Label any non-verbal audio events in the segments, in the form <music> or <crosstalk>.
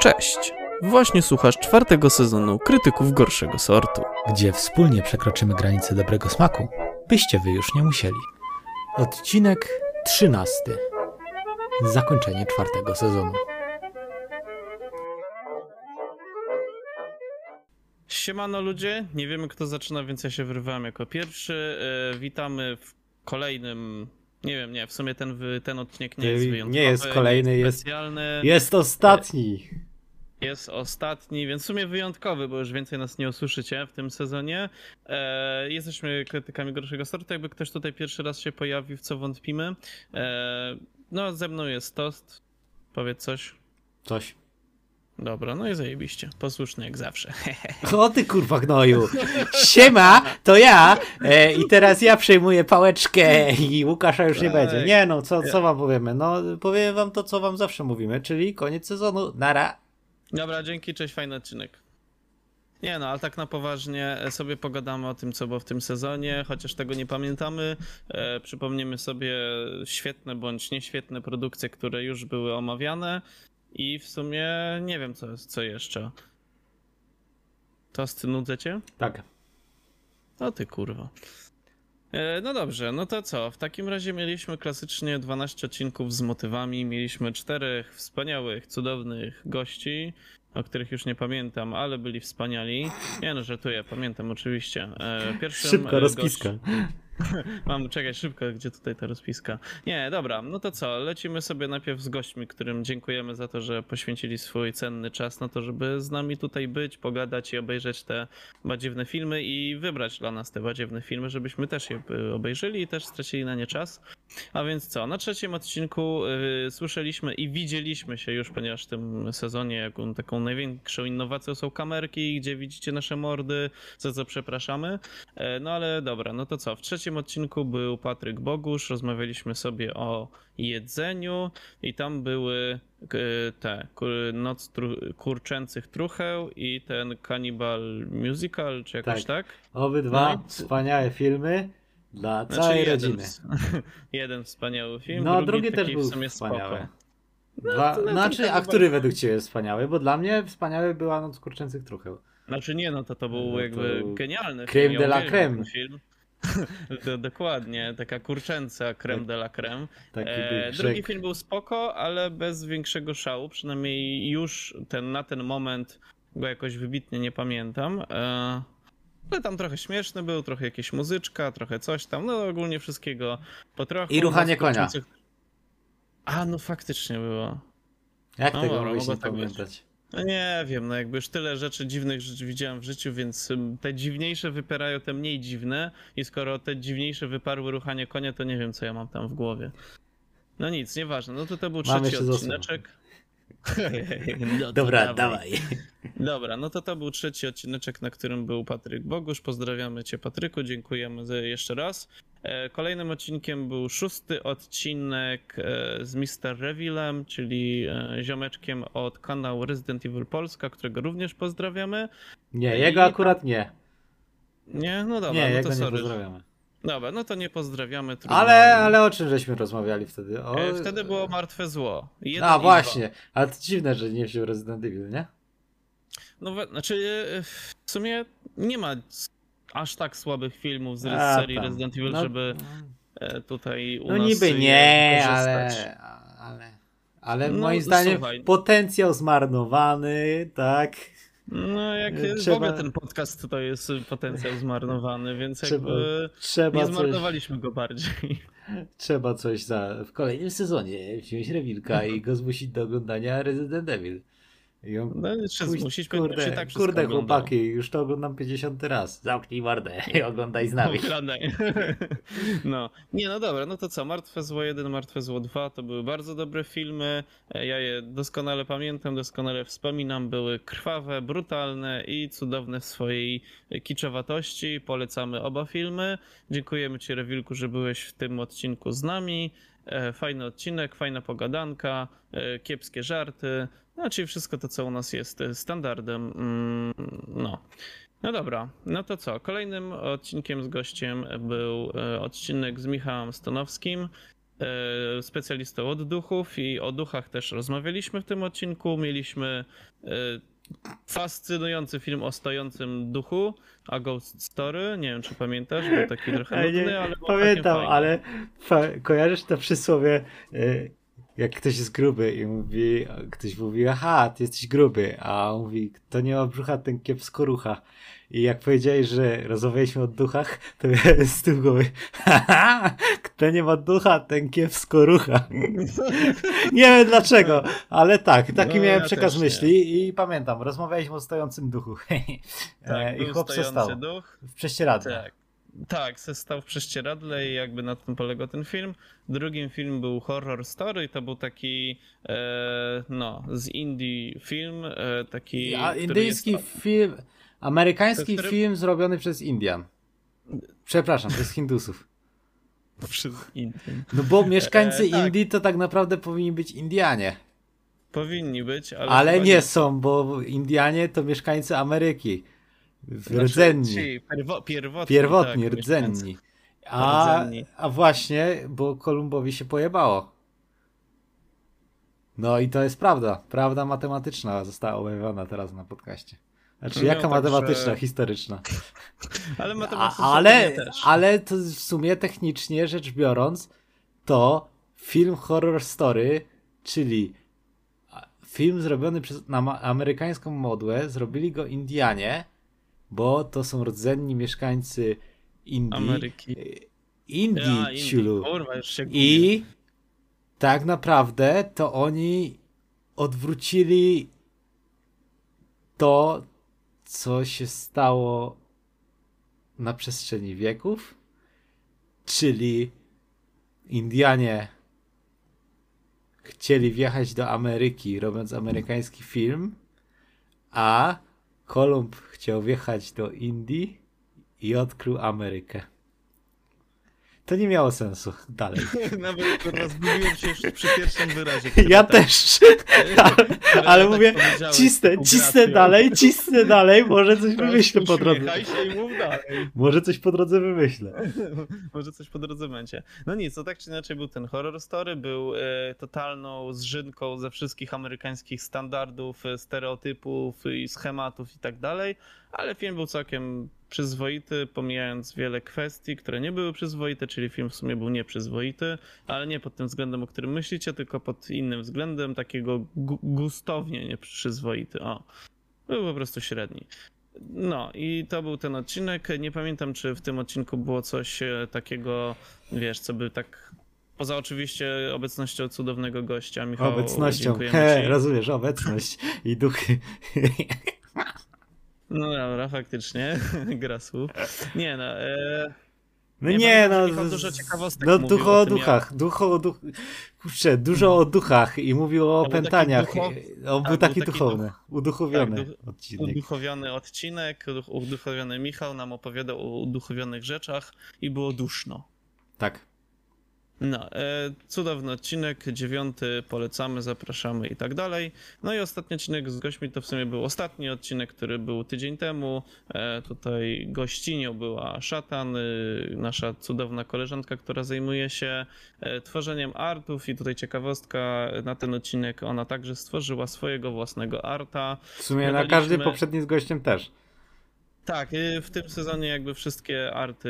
Cześć! Właśnie słuchasz czwartego sezonu Krytyków Gorszego Sortu. gdzie wspólnie przekroczymy granicę dobrego smaku, byście wy już nie musieli. Odcinek 13. Zakończenie czwartego sezonu. Siemano ludzie, nie wiemy kto zaczyna, więc ja się wyrywałem jako pierwszy. E, witamy w kolejnym... Nie wiem, nie, w sumie ten, ten odcinek nie Nie- jest nie wyjątkowy. jest kolejny, jest- specjalny. Jest ostatni! Jest ostatni, więc w sumie wyjątkowy, bo już więcej nas nie usłyszycie w tym sezonie. E, jesteśmy krytykami gorszego sortu, jakby ktoś tutaj pierwszy raz się pojawił, w co wątpimy. E, no, ze mną jest Tost. Powiedz coś. Coś. Dobra, no i zajebiście. Posłuszny jak zawsze. <laughs> O ty kurwa gnoju! Siema, to ja! E, I teraz ja przejmuję pałeczkę i Łukasza już nie Tak. będzie. Nie no, co, co wam powiemy? No, powiem wam to, co wam zawsze mówimy, czyli koniec sezonu. Nara! Dobra, dzięki, cześć, fajny odcinek. Nie no, ale tak na poważnie e, sobie pogadamy o tym, co było w tym sezonie, chociaż tego nie pamiętamy. E, przypomnimy sobie świetne bądź nieświetne produkcje, które już były omawiane i w sumie nie wiem, co, co jeszcze. Tosty nudzę cię? Tak. O ty kurwa. E, No dobrze, no to co? W takim razie mieliśmy klasycznie 12 odcinków z motywami. Mieliśmy czterech wspaniałych, cudownych gości, o których już nie pamiętam, ale byli wspaniali. Nie no, żartuję, pamiętam oczywiście. E, Pierwszym Szybka e, rozpiska. <laughs> Mam, czekaj, szybko, gdzie tutaj ta rozpiska? Nie, dobra, no to co, lecimy sobie najpierw z gośćmi, którym dziękujemy za to, że poświęcili swój cenny czas na to, żeby z nami tutaj być, pogadać i obejrzeć te badziewne filmy i wybrać dla nas te badziewne filmy, żebyśmy też je y, obejrzeli i też stracili na nie czas. A więc co, na trzecim odcinku y, słyszeliśmy i widzieliśmy się już, ponieważ w tym sezonie jaką, taką największą innowacją są kamerki, gdzie widzicie nasze mordy, za co przepraszamy. E, No ale dobra, no to co? W trzecim odcinku był Patryk Bogusz, rozmawialiśmy sobie o jedzeniu i tam były te Noc tru, Kurczęcych Trucheł i ten Cannibal Musical, czy jakoś Tak. tak? Obydwa No wspaniałe filmy dla Znaczy, całej jeden, rodziny. <laughs> jeden wspaniały film, No, drugi, drugi też był w wspaniały. spoko. Dwa, to na znaczy, a tak który według ciebie jest wspaniały? Bo dla mnie wspaniały była Noc Kurczęcych Trucheł. Znaczy nie, no to to był No to jakby genialny creme film. de la creme. Film. to dokładnie, taka kurczęca creme de la creme. E, drugi film był spoko, ale bez większego szału, przynajmniej już ten, na ten moment go jakoś wybitnie nie pamiętam. E, ale tam trochę śmieszny był, trochę jakieś muzyczka, trochę coś tam, no ogólnie wszystkiego po trochu. I ruchanie Nas konia. A, no faktycznie było. Jak No tego dobra, mogło tak pamiętać? No nie wiem, no jakby już tyle rzeczy dziwnych rzeczy widziałem w życiu, więc te dziwniejsze wypierają te mniej dziwne i skoro te dziwniejsze wyparły ruchanie konia, to nie wiem, co ja mam tam w głowie. No nic, nieważne, no to to był Mamy trzeci odcineczek. <laughs> No Dobra, dawaj. Dobra, no to to był trzeci odcineczek, na którym był Patryk Bogusz. Pozdrawiamy cię Patryku, dziękujemy za- jeszcze raz. E, Kolejnym odcinkiem był szósty odcinek e, z Mr. Revilem, czyli e, ziomeczkiem od kanału Resident Evil Polska, którego również pozdrawiamy. Nie, I- jego akurat nie. Nie, no dobra, Nie, no jego to nie sorry. pozdrawiamy. Dobra, no to nie pozdrawiamy. trudno. Ale, ale o czym żeśmy rozmawiali wtedy? O... E, Wtedy było martwe zło. Jeden i A dwa. właśnie, ale to dziwne, że nie wziął Resident Evil, nie? No znaczy e, w sumie nie ma aż tak słabych filmów z A, serii tam. Resident Evil, No, żeby e, tutaj u No nas niby nie, ale, ale, ale No, moim zdaniem słuchaj. potencjał zmarnowany, tak? No jak E, w trzeba- ogóle ten podcast to jest potencjał zmarnowany, więc <laughs> Trzeba, jakby trzeba, nie coś, zmarnowaliśmy go bardziej. <laughs> trzeba coś za, w kolejnym sezonie wziąć Rewilka i go zmusić do oglądania Resident Evil. I on, No jeszcze zmusić kurde, się tak wszystko kurde oglądał. chłopaki, już to oglądam 50 raz. Zamknij mordę i <laughs> oglądaj z nami. Oglądaj. <laughs> No, nie, no dobra, no to co, Martwe Zło 1, Martwe Zło 2 to były bardzo dobre filmy. E, Ja je doskonale pamiętam, doskonale wspominam. Były krwawe, brutalne i cudowne w swojej kiczowatości. Polecamy oba filmy. Dziękujemy Ci, Rewilku, że byłeś w tym odcinku z nami. E, Fajny odcinek, fajna pogadanka, e, kiepskie żarty. Czyli wszystko to, co u nas jest e, standardem. Mm, No. No dobra, no to co? Kolejnym odcinkiem z gościem był e, odcinek z Michałem Stonowskim. e, specjalistą od duchów i o duchach też rozmawialiśmy w tym odcinku. Mieliśmy fascynujący film o stojącym duchu, A Ghost Story. Nie wiem, czy pamiętasz, był taki trochę <laughs> nudny, ale pamiętam, ale fa- kojarzysz to przysłowie, y, jak ktoś jest gruby i mówi, ktoś mówi, aha, ty jesteś gruby, a on mówi, kto nie ma brzucha, ten kiepsko rucha. I jak powiedziałeś, że rozmawialiśmy o duchach, to miałem <laughs> z tyłu głowy, haha, kto nie ma ducha, ten kiepsko rucha. <laughs> nie wiem dlaczego, ale tak, taki No, miałem ja przekaz nie. myśli i pamiętam, rozmawialiśmy o stojącym duchu. <laughs> Tak, E, I chłop se stojący stał duch. w prześcieradle. Tak. Tak, se stał w prześcieradle i jakby na tym polegał ten film. Drugim film był Horror Story, to był taki, e, no, z Indie film, e, taki... A indyjski jest, film, amerykański Który- film zrobiony przez Indian. Przepraszam, przez Hindusów. Przez Indie. No bo mieszkańcy tak. Indii to tak naprawdę powinni być Indianie. Powinni być, ale... Ale chyba nie są, bo Indianie to mieszkańcy Ameryki. Znaczy, Rdzenni. ci Pierwo, pierwotni, Pierwotni, tak, rdzenni. A, Rdzenni. a właśnie, bo Kolumbowi się pojebało. No i to jest prawda. Prawda matematyczna została objawiona teraz na podcaście. Znaczy, No, jaka także- matematyczna? Historyczna. <laughs> Ale A, matematycznie ale, też. ale to w sumie technicznie rzecz biorąc, to film horror story, czyli film zrobiony przez na amerykańską modłę, zrobili go Indianie, bo to są rdzenni mieszkańcy Indii. Ameryki. Indii, Ja, Indii, ciulu. Kurwa, już się gubię. I tak naprawdę to oni odwrócili to, co się stało na przestrzeni wieków, czyli Indianie chcieli wjechać do Ameryki, robiąc amerykański film, a Kolumb chciał wjechać do Indii i odkrył Amerykę. To nie miało sensu. Dalej. <laughs> Nawet kurwa zgubiłem się już przy pierwszym wyrazie. Ja który też. tak- Ale, ale tak mówię, cisnę, cisnę dalej, cisnę dalej, może coś Teraz wymyślę po drodze. się i mów dalej. Może coś po drodze wymyślę. <laughs> Może coś po drodze będzie. No nic, to tak czy inaczej był ten horror story, był e, totalną zżynką ze wszystkich amerykańskich standardów, e, stereotypów i schematów i tak dalej, ale film był całkiem przyzwoity, pomijając wiele kwestii, które nie były przyzwoite, czyli film w sumie był nieprzyzwoity, ale nie pod tym względem, o którym myślicie, tylko pod innym względem, takiego gu- gustownie nieprzyzwoity. O, był po prostu średni. No i to był ten odcinek. Nie pamiętam, czy w tym odcinku było coś e, takiego, wiesz, co by tak. Poza oczywiście obecnością cudownego gościa, Michał. Obecnością. He, rozumiesz, obecność i duchy. <laughs> No dobra, faktycznie. <laughs> Gra słów. Nie no. E... No Nie, nie, no. Michał dużo ciekawostek No ducho o duchach, ducho o duch... Kurczę, dużo o duchach i mówił o był taki opętaniach. duchow- On był taki taki duchowny, duch- uduchowiony tak, duch- odcinek. Uduchowiony odcinek, uduch- uduchowiony Michał nam opowiadał o uduchowionych rzeczach i było duszno. Tak. No, e, cudowny odcinek, dziewiąty, polecamy, zapraszamy i tak dalej. No i ostatni odcinek z gośćmi to w sumie był ostatni odcinek, który był tydzień temu. E, tutaj gościnią była Szatan, y, nasza cudowna koleżanka, która zajmuje się e, tworzeniem artów i tutaj ciekawostka, na ten odcinek ona także stworzyła swojego własnego arta. W sumie na każdy poprzedni z gościem też. Tak, y, w tym sezonie jakby wszystkie arty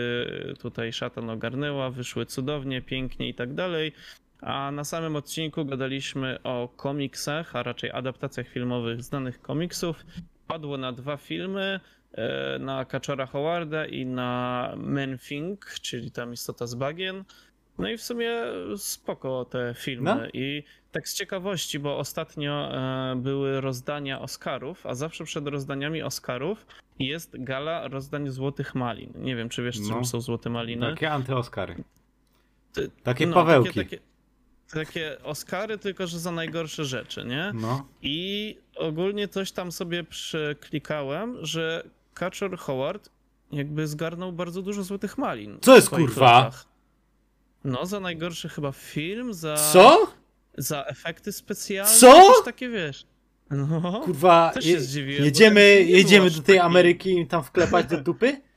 y, tutaj szatan ogarnęła, wyszły cudownie, pięknie i tak dalej. A na samym odcinku gadaliśmy o komiksach, a raczej adaptacjach filmowych znanych komiksów. Padło na dwa filmy, e, na Kaczora Howarda i na Man Thing, czyli tam istota z bagien. No i w sumie spoko te filmy. No. I tak z ciekawości, bo ostatnio e, były rozdania Oscarów, a zawsze przed rozdaniami Oscarów jest gala rozdań Złotych Malin. Nie wiem, czy wiesz, czym No. są Złote Maliny. Takie antyoskary. Ty- Takie no, Pawełki. Takie, takie, takie Oscary, tylko że za najgorsze rzeczy, nie? No. I ogólnie coś tam sobie przeklikałem, że Kaczor Howard jakby zgarnął bardzo dużo Złotych Malin. Co jest, kurwa? No, za najgorszy chyba film, za... Co? Za efekty specjalne. Co? jakieś takie, wiesz. No. Kurwa, Też się je, zdziwiłem, bo jedziemy, tak jedziemy do tej takiej- Ameryki i tam wklepać do dupy? <laughs>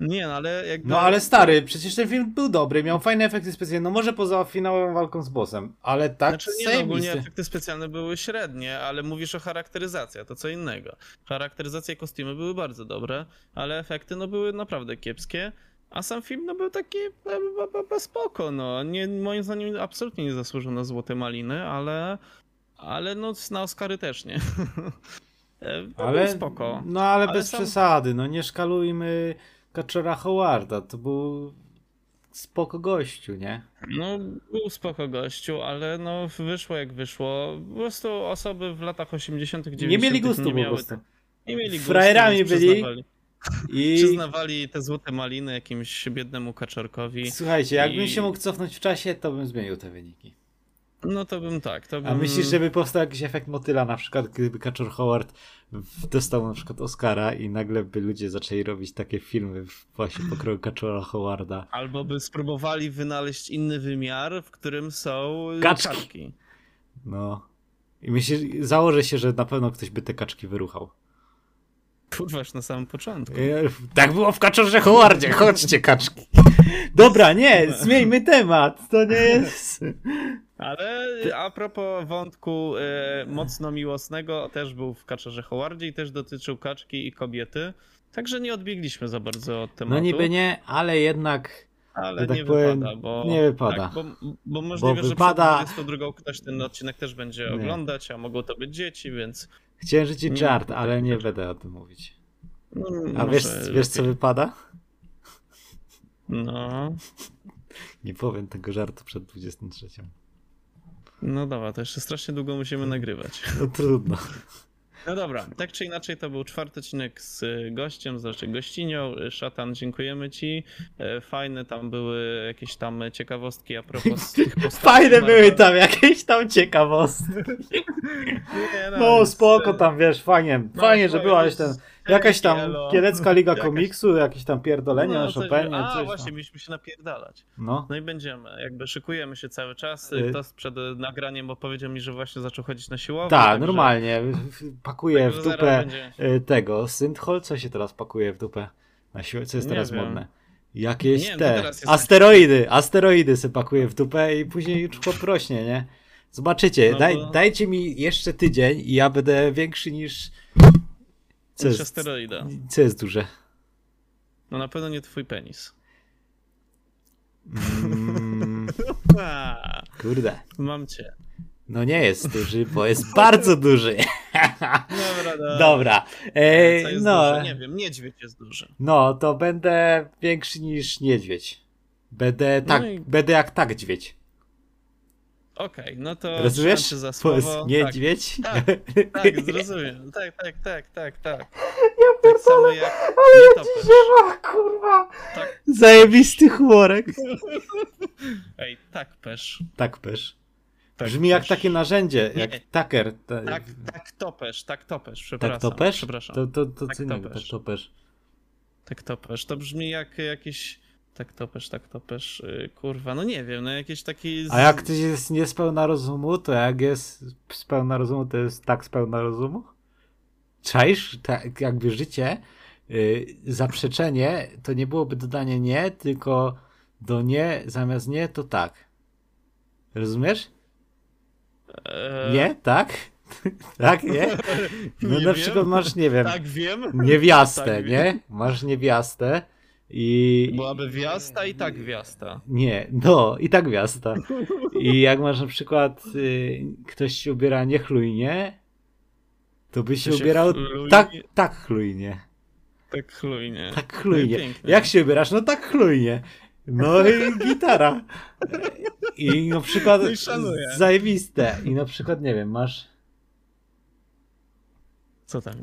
Nie, no ale jakby... No ale stary, przecież ten film był dobry, miał fajne efekty specjalne, no może poza finałową walką z bossem, ale tak Znaczy nie, no, ogólnie efekty specjalne były średnie, ale mówisz o charakteryzacji, to co innego. Charakteryzacja i kostiumy były bardzo dobre, ale efekty no były naprawdę kiepskie, a sam film no był taki b- spoko, no. Nie, moim zdaniem absolutnie nie zasłużył na złote maliny, ale, ale no na Oscary też nie. <laughs> No, Ale, spoko. no ale, Ale bez sam- przesady, no nie szkalujmy Kaczora Howarda, to był spoko gościu, nie? No, był spoko gościu, ale no wyszło jak wyszło. Po prostu osoby w latach 80., 90. Nie mieli gustu nie po miały prostu. Nie mieli gustu, Frajerami byli. Przyznawali, I <laughs> przyznawali te złote maliny jakimś biednemu kaczorkowi. słuchajcie, jakbym i- się mógł cofnąć w czasie, to bym zmienił te wyniki. No to bym tak. To bym... A myślisz, żeby powstał jakiś efekt motyla, na przykład gdyby Kaczor Howard dostał na przykład Oscara i nagle by ludzie zaczęli robić takie filmy w- właśnie pokroju Kaczora Howarda. Albo by spróbowali wynaleźć inny wymiar, w którym są Kaczki. kaczki. No. I myślę, założę się, że na pewno ktoś by te kaczki wyruchał. Kurwa, już na samym początku. Tak było w Kaczorze Howardzie, chodźcie kaczki. Dobra, nie, zmieńmy temat, to nie jest... Ale a propos wątku e, mocno miłosnego, też był w Kaczorze Howardzie i też dotyczył kaczki i kobiety. Także nie odbiegliśmy za bardzo od tematu. No niby nie, ale jednak Ale tak nie powiem, wypada, bo. nie wypada. Tak, bo, bo możliwe, wypada- że przed 22 ktoś ten odcinek też będzie Nie. oglądać, a mogą to być dzieci, więc. Chciałem rzucić żart, ale nie nie. będę o tym mówić. No, A wiesz, wiesz co wypada? No, Nie powiem tego żartu przed 23. no dobra, to jeszcze strasznie długo musimy nagrywać. No trudno. No dobra, tak czy inaczej to był czwarty odcinek z gościem, znaczy gościnią. Szatan, dziękujemy ci. E, Fajne tam były jakieś tam ciekawostki a propos <laughs> tych postaci. Fajne były tam jakieś tam ciekawostki. <laughs> Nie, No nic, spoko e, tam, wiesz, fajnie, no, fajnie, że byłaś ten, jakaś tam elo. kielecka liga Jakaś- komiksu, jakieś tam pierdolenie no, coś- Chopinie, A, coś właśnie, tam. mieliśmy się napierdalać. No, No i będziemy, jakby szykujemy się cały czas. Y- Ktoś przed nagraniem opowiedział mi, że właśnie zaczął chodzić na siłownię. tak, także- normalnie, pakuję także w dupę będzie- y, tego, Synthol, co się teraz pakuje w dupę na siłę, co jest Nie teraz wiem. modne? Jakieś Nie wiem, te, asteroidy, asteroidy se pakuje w dupę i później już chłop rośnie, nie? Zobaczycie, No daj, bo- dajcie mi jeszcze tydzień i ja będę większy niż... Co jest, asteroida. co jest duże? No na pewno nie twój penis. Mm, <laughs> kurde. mam cię. No nie jest duży, bo jest bardzo duży. Dobra, dobra. Dobra. Co Ej, jest no, duże? Nie wiem, niedźwiedź jest duży. no, to będę większy niż niedźwiedź. Będę tak, No i- będę jak tak dźwiedź. Okej, no to Rozumiesz? za To jest słowo. niedźwiedź. Tak, tak, <laughs> zrozumiem. Tak, tak, tak, tak, tak. tak samo jak nietoperz. kurwa. Tak, Zajebisty chłorek. <laughs> ej, tak pesz. Tak pesz. Tak, Brzmi jak takie narzędzie, Nie. jak taker. Ta, Tak, tak topesz, tak topesz, przepraszam. tak to pesz? Przepraszam. To, to, to Tak co innego, topesz. tak to pesz. Tak topesz. To brzmi jak jakiś... Tak topesz, tak topesz. Yy, kurwa, no nie wiem, no jakiś taki... Z... A jak ktoś jest niespełna rozumu, to jak jest spełna rozumu, to jest tak spełna rozumu? Czaisz? Tak jakby życie, yy, zaprzeczenie, to nie byłoby dodanie nie, tylko do nie, zamiast nie, to tak. Rozumiesz? Eee, Nie? Tak? <laughs> tak? Nie? <laughs> No Nie na wiem. przykład masz, nie wiem, Tak wiem. niewiastę, Tak nie? Masz niewiastę i... Byłaby wiasta i tak wiasta. Nie, no i tak gwiazda. I jak masz na przykład y, ktoś się ubiera niechlujnie, to by się To się ubierał chlujnie? tak, tak chlujnie. Tak chlujnie. Tak chlujnie. Pięknie. Jak się ubierasz? No tak chlujnie. No i gitara. I na przykład No zajebiste. I na przykład, nie wiem, masz Co tam?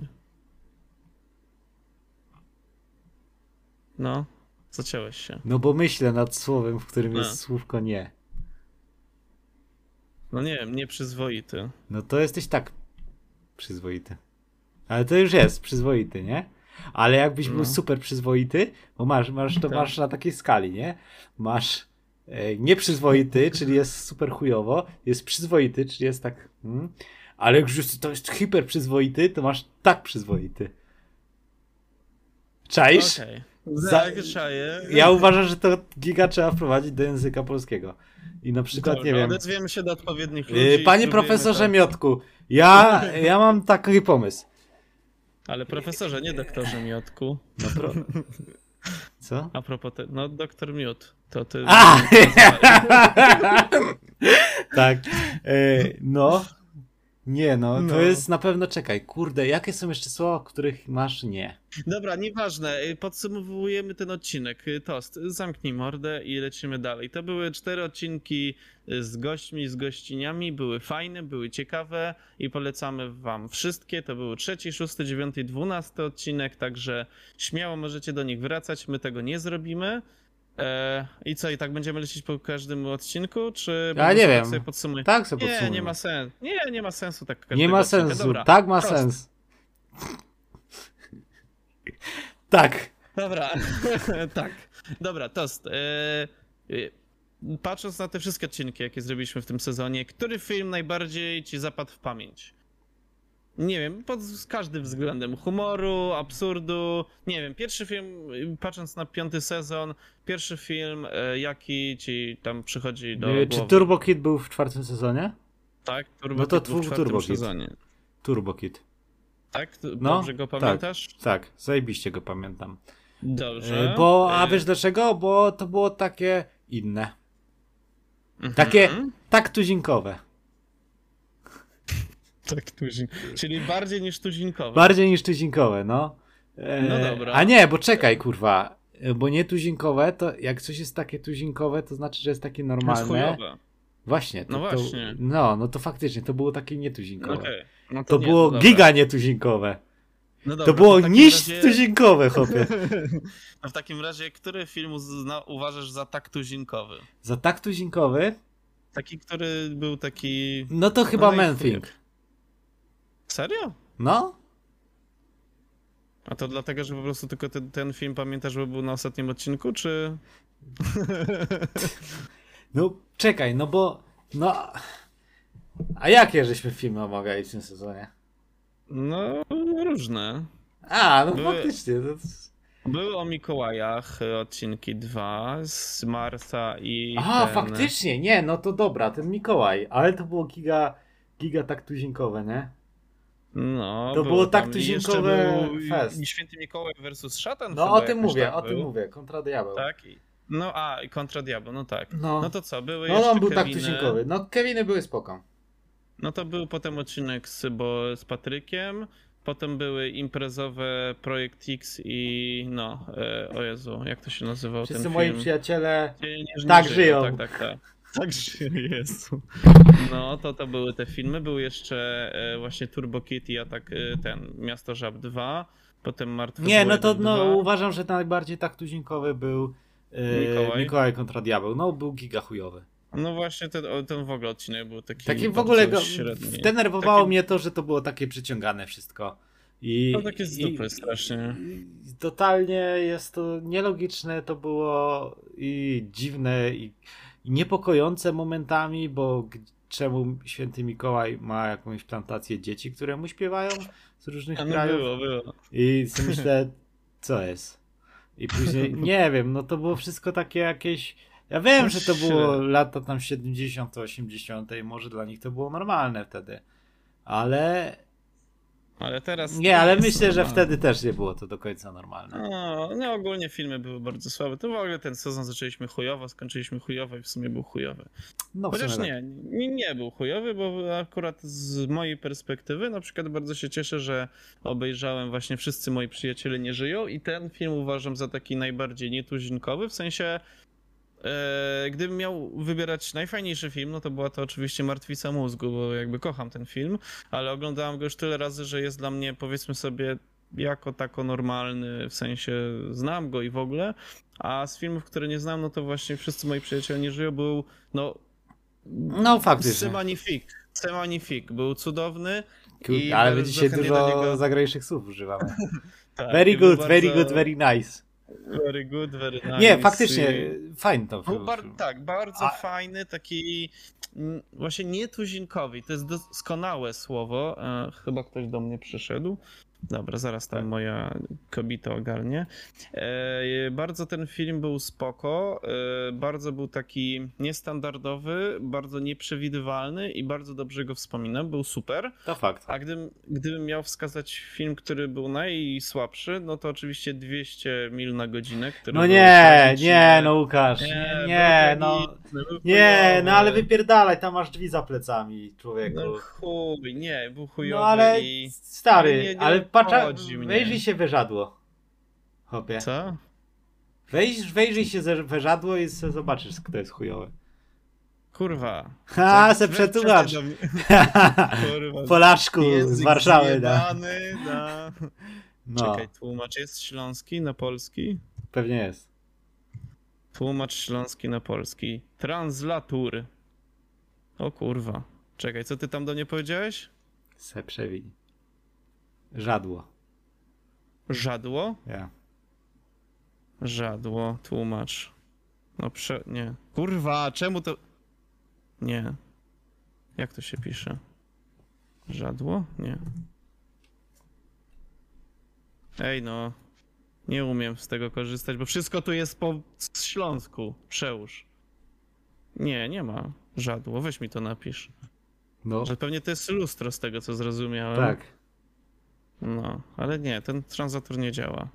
No, zaciąłeś się. no bo myślę nad słowem, w którym jest A. słówko nie. No nie wiem, nieprzyzwoity. No to jesteś tak przyzwoity. Ale to już jest przyzwoity, nie? Ale jakbyś był No. super przyzwoity, bo masz, masz to Tak. masz na takiej skali, nie? Masz e, nieprzyzwoity, czyli jest super chujowo, jest przyzwoity, czyli jest tak, mm, ale jak już to jest hiper przyzwoity, to masz tak przyzwoity. Czaisz? Okej. Za- Zagrzaję. Ja uważam, że to giga trzeba wprowadzić do języka polskiego. I na przykład, Dobrze, nie wiem... Odezwiemy się do odpowiednich ludzi. Yy, i Panie profesorze to. Miotku, ja, ja mam taki pomysł. Ale profesorze, nie doktorze Miotku. No pro... Co? A propos, te... no doktor Miód, to ty... A! <laughs> tak. E, no. Nie, no, to No. jest na pewno, czekaj, kurde, jakie są jeszcze słowa, których masz nie? Dobra, nieważne. Y, Podsumowujemy ten odcinek. Y, Tost, zamknij mordę i lecimy dalej. To były cztery odcinki y, z gośćmi, z gościniami. Były fajne, były ciekawe i polecamy wam wszystkie. To były trzeci, szósty, dziewiąty dwunasty odcinek, także śmiało możecie do nich wracać. My tego nie zrobimy. E, I co, i tak będziemy lecieć po każdym odcinku, czy Ja nie wiem. sobie podsumujemy? Tak sobie Nie, podsumuję. nie ma sensu. Nie, nie ma sensu tak Nie ma odcinka. sensu, Dobra, tak ma sens. <laughs> Tak. Dobra, <laughs> tak. Dobra, tost. E, e, patrząc na te wszystkie odcinki, jakie zrobiliśmy w tym sezonie, który film najbardziej ci zapadł w pamięć? Nie wiem, pod z każdym względem. Humoru, absurdu. Nie wiem, pierwszy film, patrząc na piąty sezon, pierwszy film, e, jaki ci tam przychodzi do głowy. Czy Turbo Kid był w czwartym sezonie? Tak, Turbo No to Kid był w czwartym Turbo Kid. sezonie. Turbo Kid. Tak? T- No, Dobrze go pamiętasz? Tak, zajebiście go pamiętam. Dobrze. E, Bo, a E, wiesz dlaczego? Bo to było takie inne. mhm. Takie tak tuzinkowe. Tak, tuzin. Czyli bardziej niż tuzinkowe. Bardziej niż tuzinkowe, no. E, No dobra. A nie, bo czekaj, kurwa. Bo nie tuzinkowe, to jak coś jest takie tuzinkowe, to znaczy, że jest takie Jest normalne. chujowe. Właśnie. To, No to- właśnie. no, no to faktycznie, to było takie nietuzinkowe. Okej. No To nie, było no giga nietuzinkowe. No dobra, to było niż razie- tuzinkowe, chłopie. <laughs> No w takim razie, który film zna, uważasz za tak tuzinkowy? Za tak tuzinkowy, Taki, który był taki... no to chyba No i Manthing. Serio? No? A to dlatego, że po prostu tylko ten, ten film pamiętasz, że był na ostatnim odcinku, czy... <laughs> No, czekaj, no bo, no... A jakie żeśmy filmy omawiali w tym sezonie? No, różne. A, no Były- faktycznie. Były o Mikołajach y, odcinki dwa z Marsa i A, ten... faktycznie, nie, no to dobra, ten Mikołaj, ale to było giga, giga tak tuzinkowe, nie? No, To było tak tuzinkowe był fest. Święty Mikołaj versus Szatan No o tym mówię, tak o tym był. mówię, kontra diabeł. Tak? I- No a, i kontra diabeł, no tak. No, No to co, były no jeszcze on był tak Keviny. tuzinkowy. No Keviny były spoko. No to był potem odcinek z, bo, z Patrykiem, potem były imprezowe Projekt X i no, e, o Jezu, jak to się nazywał Wszyscy ten moi film? przyjaciele tak żyją. Tak, tak, tak. <laughs> Tak żyją, Jezu. No, to to były te filmy. Był jeszcze e, właśnie Turbo Kid i Atak, e, ten, Miasto Żab 2, potem Martwy Nie, no to 1, no, 2. uważam, że najbardziej tak tuzinkowy był e, Mikołaj? Mikołaj kontra diabeł. No, był giga chujowy. No właśnie, ten, ten w ogóle odcinek był taki Taki w ogóle go, średni. denerwowało Taki- mnie to, że to było takie przyciągane wszystko. I, No takie z i- dupy strasznie. i totalnie jest to nielogiczne, to było i dziwne i, i niepokojące momentami, bo czemu święty Mikołaj ma jakąś plantację dzieci, które mu śpiewają z różnych no krajów? było, było. I myślę, co jest? I później, <laughs> nie wiem, no to było wszystko takie jakieś. Ja wiem, że to było lata tam 70., 80., i może dla nich to było normalne wtedy. Ale. Ale teraz... Nie, ale myślę, że normalne. wtedy też nie było to do końca normalne. No, no ogólnie filmy były bardzo słabe. To w ogóle ten sezon zaczęliśmy chujowo, skończyliśmy chujowo i w sumie był chujowy. No, Chociaż tak. nie, nie, nie był chujowy, bo akurat z mojej perspektywy na przykład bardzo się cieszę, że obejrzałem właśnie Wszyscy moi przyjaciele nie żyją i ten film uważam za taki najbardziej nietuzinkowy, w sensie e, gdybym miał wybierać najfajniejszy film, no to była to oczywiście Martwica mózgu, bo jakby kocham ten film, ale oglądałem go już tyle razy, że jest dla mnie powiedzmy sobie jako tako normalny, w sensie znam go i w ogóle, a z filmów, które nie znam, no to właśnie Wszyscy moi przyjaciele nie żyją był, no No faktycznie. C'est magnifique. Był cudowny. I ale my dzisiaj dużo niego- zagranicznych słów używamy. <laughs> Tak, Very good, very bardzo- good, very nice. Very good, very nice. Nie, faktycznie, fajny to Był bar- tak, bardzo A- fajny, taki mm, właśnie nietuzinkowy. To jest doskonałe słowo. E, chyba ktoś do mnie przyszedł. Dobra, zaraz tam Tak. moja kobieta ogarnie. E, bardzo ten film był spoko, e, bardzo był taki niestandardowy, bardzo nieprzewidywalny i bardzo dobrze go wspominam, był super. To fakt. A gdybym, gdybym miał wskazać film, który był najsłabszy, no to oczywiście 200 mil na godzinę, który No nie, nie, no Łukasz, nie, nie, no. Nie, no ale wypierdalaj, tam masz drzwi za plecami, człowieku. No chuj, nie, był chujowy No ale i... stary, nie- nie ale mnie. wejrzyj się weżadło. Hopie. Co? Wejdź, wejrzyj się ze weżadło i zobaczysz, kto jest chujowy. Kurwa. <laughs> Ha, se przetłumacz. <laughs> Polaszku z Warszawy, da. da. No, Czekaj, tłumacz jest śląski na polski? pewnie jest. Tłumacz śląski na polski. Translatur. O kurwa. Czekaj, co ty tam do mnie powiedziałeś? Se przewin. Żadło. Żadło? Ja. Żadło, tłumacz. No prze... nie. Kurwa, czemu to... Nie. Jak to się pisze? Żadło? Nie. Ej no. Nie umiem z tego korzystać, bo wszystko tu jest po śląsku. Przełóż. Nie, nie ma. Żadło. Weź mi to napisz. No, Że pewnie to jest lustro z tego, co zrozumiałem. tak. No, ale nie, ten translator nie działa.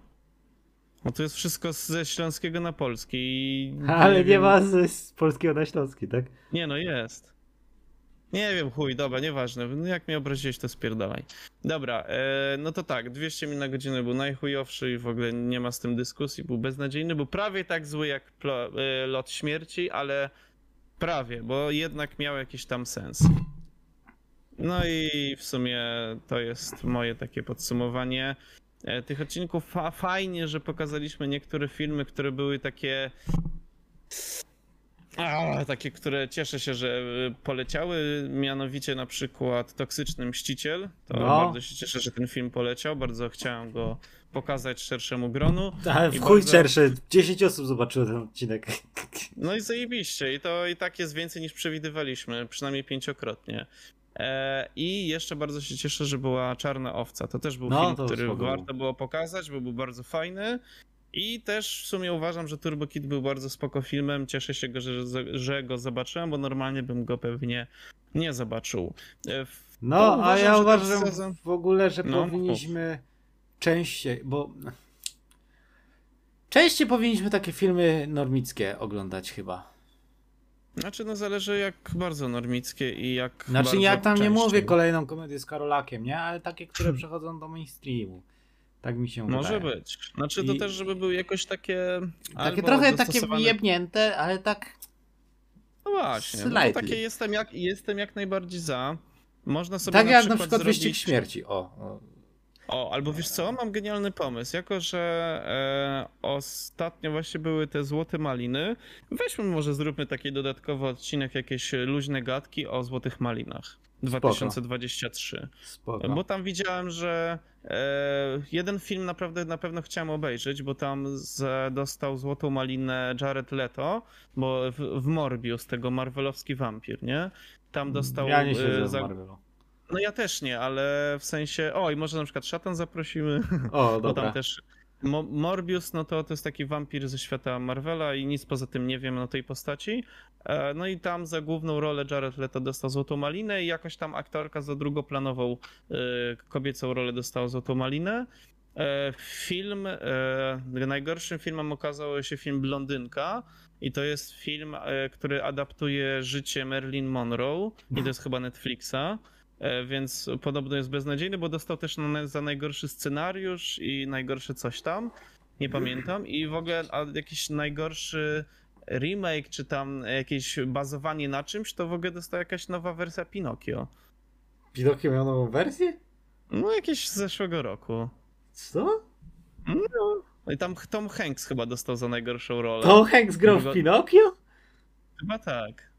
No to jest wszystko ze śląskiego na polski i... <laughs> Ale nie wiem- ma z, z polskiego na śląski, tak? Nie no, jest. Nie wiem, chuj, dobra, nieważne. No jak mnie obraziłeś, to spierdalaj. Dobra, e, no to tak, 200 mil na godzinę był najchujowszy i w ogóle nie ma z tym dyskusji, był beznadziejny, był prawie tak zły jak e, Lot Śmierci, ale prawie, bo jednak miał jakiś tam sens. No i w sumie to jest moje takie podsumowanie e, tych odcinków. Fa fajnie, że pokazaliśmy niektóre filmy, które były takie a, takie, które cieszę się, że y, poleciały, mianowicie na przykład Toksyczny Mściciel. To No. bardzo się cieszę, że ten film poleciał, bardzo chciałem go pokazać szerszemu gronu. <laughs> Ale w I chuj bardzo- szerszy. 10 osób zobaczyło ten odcinek. <laughs> No i zajebiście, i to i tak jest więcej niż przewidywaliśmy, przynajmniej pięciokrotnie. E, I jeszcze bardzo się cieszę, że była Czarna Owca. To też był No, film, który spoko warto był. było pokazać, bo był bardzo fajny. I też w sumie uważam, że Turbo Kid był bardzo spoko filmem. Cieszę się, że, że go zobaczyłem, bo normalnie bym go pewnie nie zobaczył. E, No, to a uważam, ja uważam sezon- w ogóle, że No, powinniśmy częściej, bo częściej powinniśmy takie filmy normickie oglądać chyba. Znaczy, no zależy jak bardzo normickie i jak. Znaczy ja tam nie częściej. mówię kolejną komedię z Karolakiem, nie? Ale takie, które <laughs> przechodzą do mainstreamu. Tak mi się Może wydaje. być. Znaczy to I- też, żeby były jakoś takie. Takie trochę takie dostosowane- wyjebnięte, ale tak No właśnie. No takie jestem jak, jestem jak najbardziej za. Można sobie tak na jak przykład na przykład zrobić... Wyścig Śmierci. O, o. O, albo wiesz co, mam genialny pomysł. Jako, że e, ostatnio właśnie były te złote maliny, weźmy może zróbmy taki dodatkowy odcinek, jakieś luźne gadki o złotych malinach. 2023. Spoko. Bo tam widziałem, że e, jeden film naprawdę na pewno chciałem obejrzeć, bo tam z, dostał złotą malinę Jared Leto, bo w, w Morbius, tego marvelowski wampir, nie? Tam dostał. Ja nie e, siedzę za- w Marvelu. No ja też nie, ale w sensie. O, i może na przykład szatan zaprosimy, O, <laughs> bo dobra. tam też. Mo Morbius, no to to jest taki wampir ze świata Marvela i nic poza tym nie wiem o tej postaci. E, No i tam za główną rolę Jared Leto dostał Złotą Malinę i jakoś tam aktorka za drugoplanową e, kobiecą rolę dostała Złotą Malinę. E, Film, e, najgorszym filmem okazał się film Blondynka i to jest film, który adaptuje życie Marilyn Monroe i to jest chyba Netflixa. E, Więc podobno jest beznadziejny, bo dostał też za najgorszy scenariusz i najgorsze coś tam. Nie pamiętam. I w ogóle jakiś najgorszy remake, czy tam jakieś bazowanie na czymś, to w ogóle dostała jakaś nowa wersja Pinokio. Pinokio miał nową wersję? No jakieś z zeszłego roku. Co? No i tam Tom Hanks chyba dostał za najgorszą rolę. Tom Hanks grał w Pinokio? Chyba tak.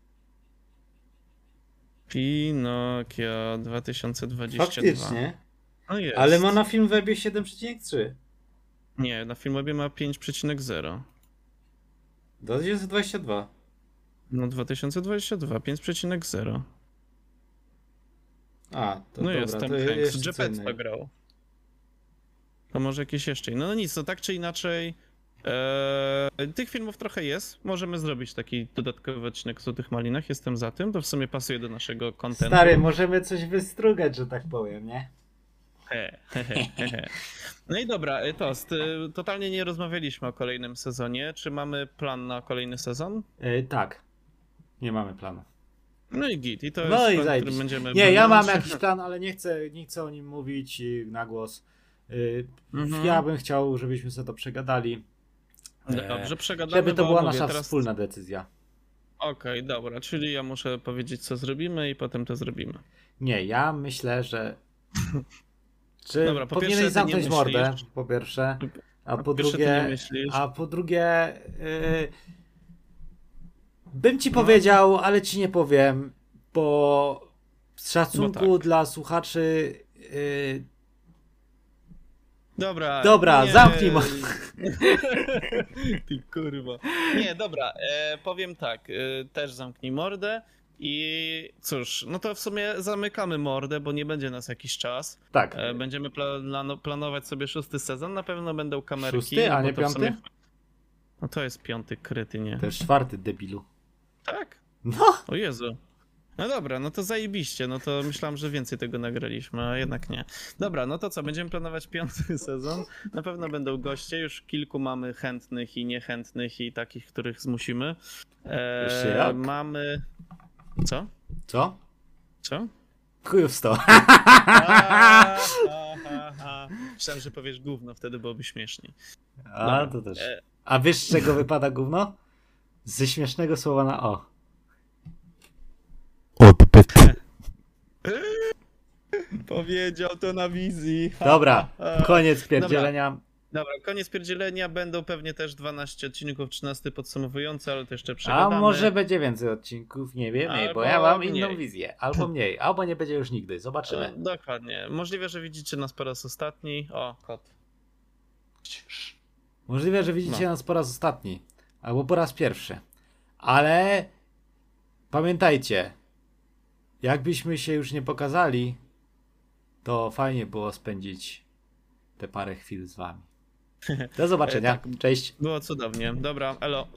Pinokio 2022. Faktycznie. No jest. Ale ma na film webie 7,3. Nie, na Filmwebie ma 5,0. 2022. No 2022, 5,0. A, to No dobra, jest Tom to Hanks. innego. grał. To może jakieś jeszcze. No, no nic, to tak czy inaczej. E, tych filmów trochę jest. Możemy zrobić taki dodatkowy odcinek o tych malinach. Jestem za tym. To w sumie pasuje do naszego kontentu. Stary, możemy coś wystrugać, że tak powiem, nie? He, he, he, he, he. No i dobra, e, Tost, e, totalnie nie rozmawialiśmy o kolejnym sezonie. Czy mamy plan na kolejny sezon? E, tak. Nie mamy planu. No i git, i to No jest i plan, którym będziemy... Nie, ja mam jakiś plan, ale nie chcę, nie chcę o nim mówić y, na głos. Mhm. Ja bym chciał, żebyśmy sobie to przegadali. E, Dobrze, przegadamy, Żeby to była mówię, nasza teraz... wspólna decyzja. Okej, dobra, czyli ja muszę powiedzieć, co zrobimy i potem to zrobimy. Nie, ja myślę, że. <laughs> Czy Dobra, po powinieneś zamknąć mordę, myślisz- po pierwsze. A po, nie drugie. A po drugie. y, bym ci No. powiedział, ale ci nie powiem, bo z szacunku No tak. dla słuchaczy. y, Dobra. Dobra, nie. zamknij mo- <laughs> Ty kurwa. Nie, dobra, e, powiem tak, e, też zamknij mordę i cóż, no to w sumie zamykamy mordę, bo nie będzie nas jakiś czas. tak. E, będziemy plano- planować sobie szósty sezon, na pewno będą kamerki. Szósty, a bo nie w sumie- piąty? No to jest piąty kryty, nie? To jest czwarty debilu. Tak? No! O Jezu. No dobra, no to zajebiście, no to myślałem, że więcej tego nagraliśmy, a jednak nie. Dobra, no to co, będziemy planować piąty <laughs> sezon. Na pewno będą goście, już kilku mamy chętnych i niechętnych i takich, których zmusimy. E? Mamy... Co? Co? Co? Chujów sto. <laughs> Myślałem, że powiesz gówno, wtedy byłoby śmieszniej. A, Dobra. to też. E, A wiesz z czego wypada gówno? Ze śmiesznego słowa na o. <laughs> powiedział to na wizji. Ha, Dobra, ha, ha. koniec pierdzielenia. Dobra, koniec pierdzielenia. Będą pewnie też 12 odcinków, 13 podsumowujące, ale to jeszcze A przegadamy. może będzie więcej odcinków, nie wiemy, bo ja mam inną mniej. wizję. Albo mniej, albo nie będzie już nigdy. Zobaczymy. E, Dokładnie. Możliwe, że widzicie nas po raz ostatni. O, kot. Możliwe, że widzicie No. nas po raz ostatni. Albo po raz pierwszy. Ale pamiętajcie, jakbyśmy się już nie pokazali, to fajnie było spędzić te parę chwil z wami. Do <laughs> zobaczenia. tak. Cześć. Było cudownie. Dobra, elo.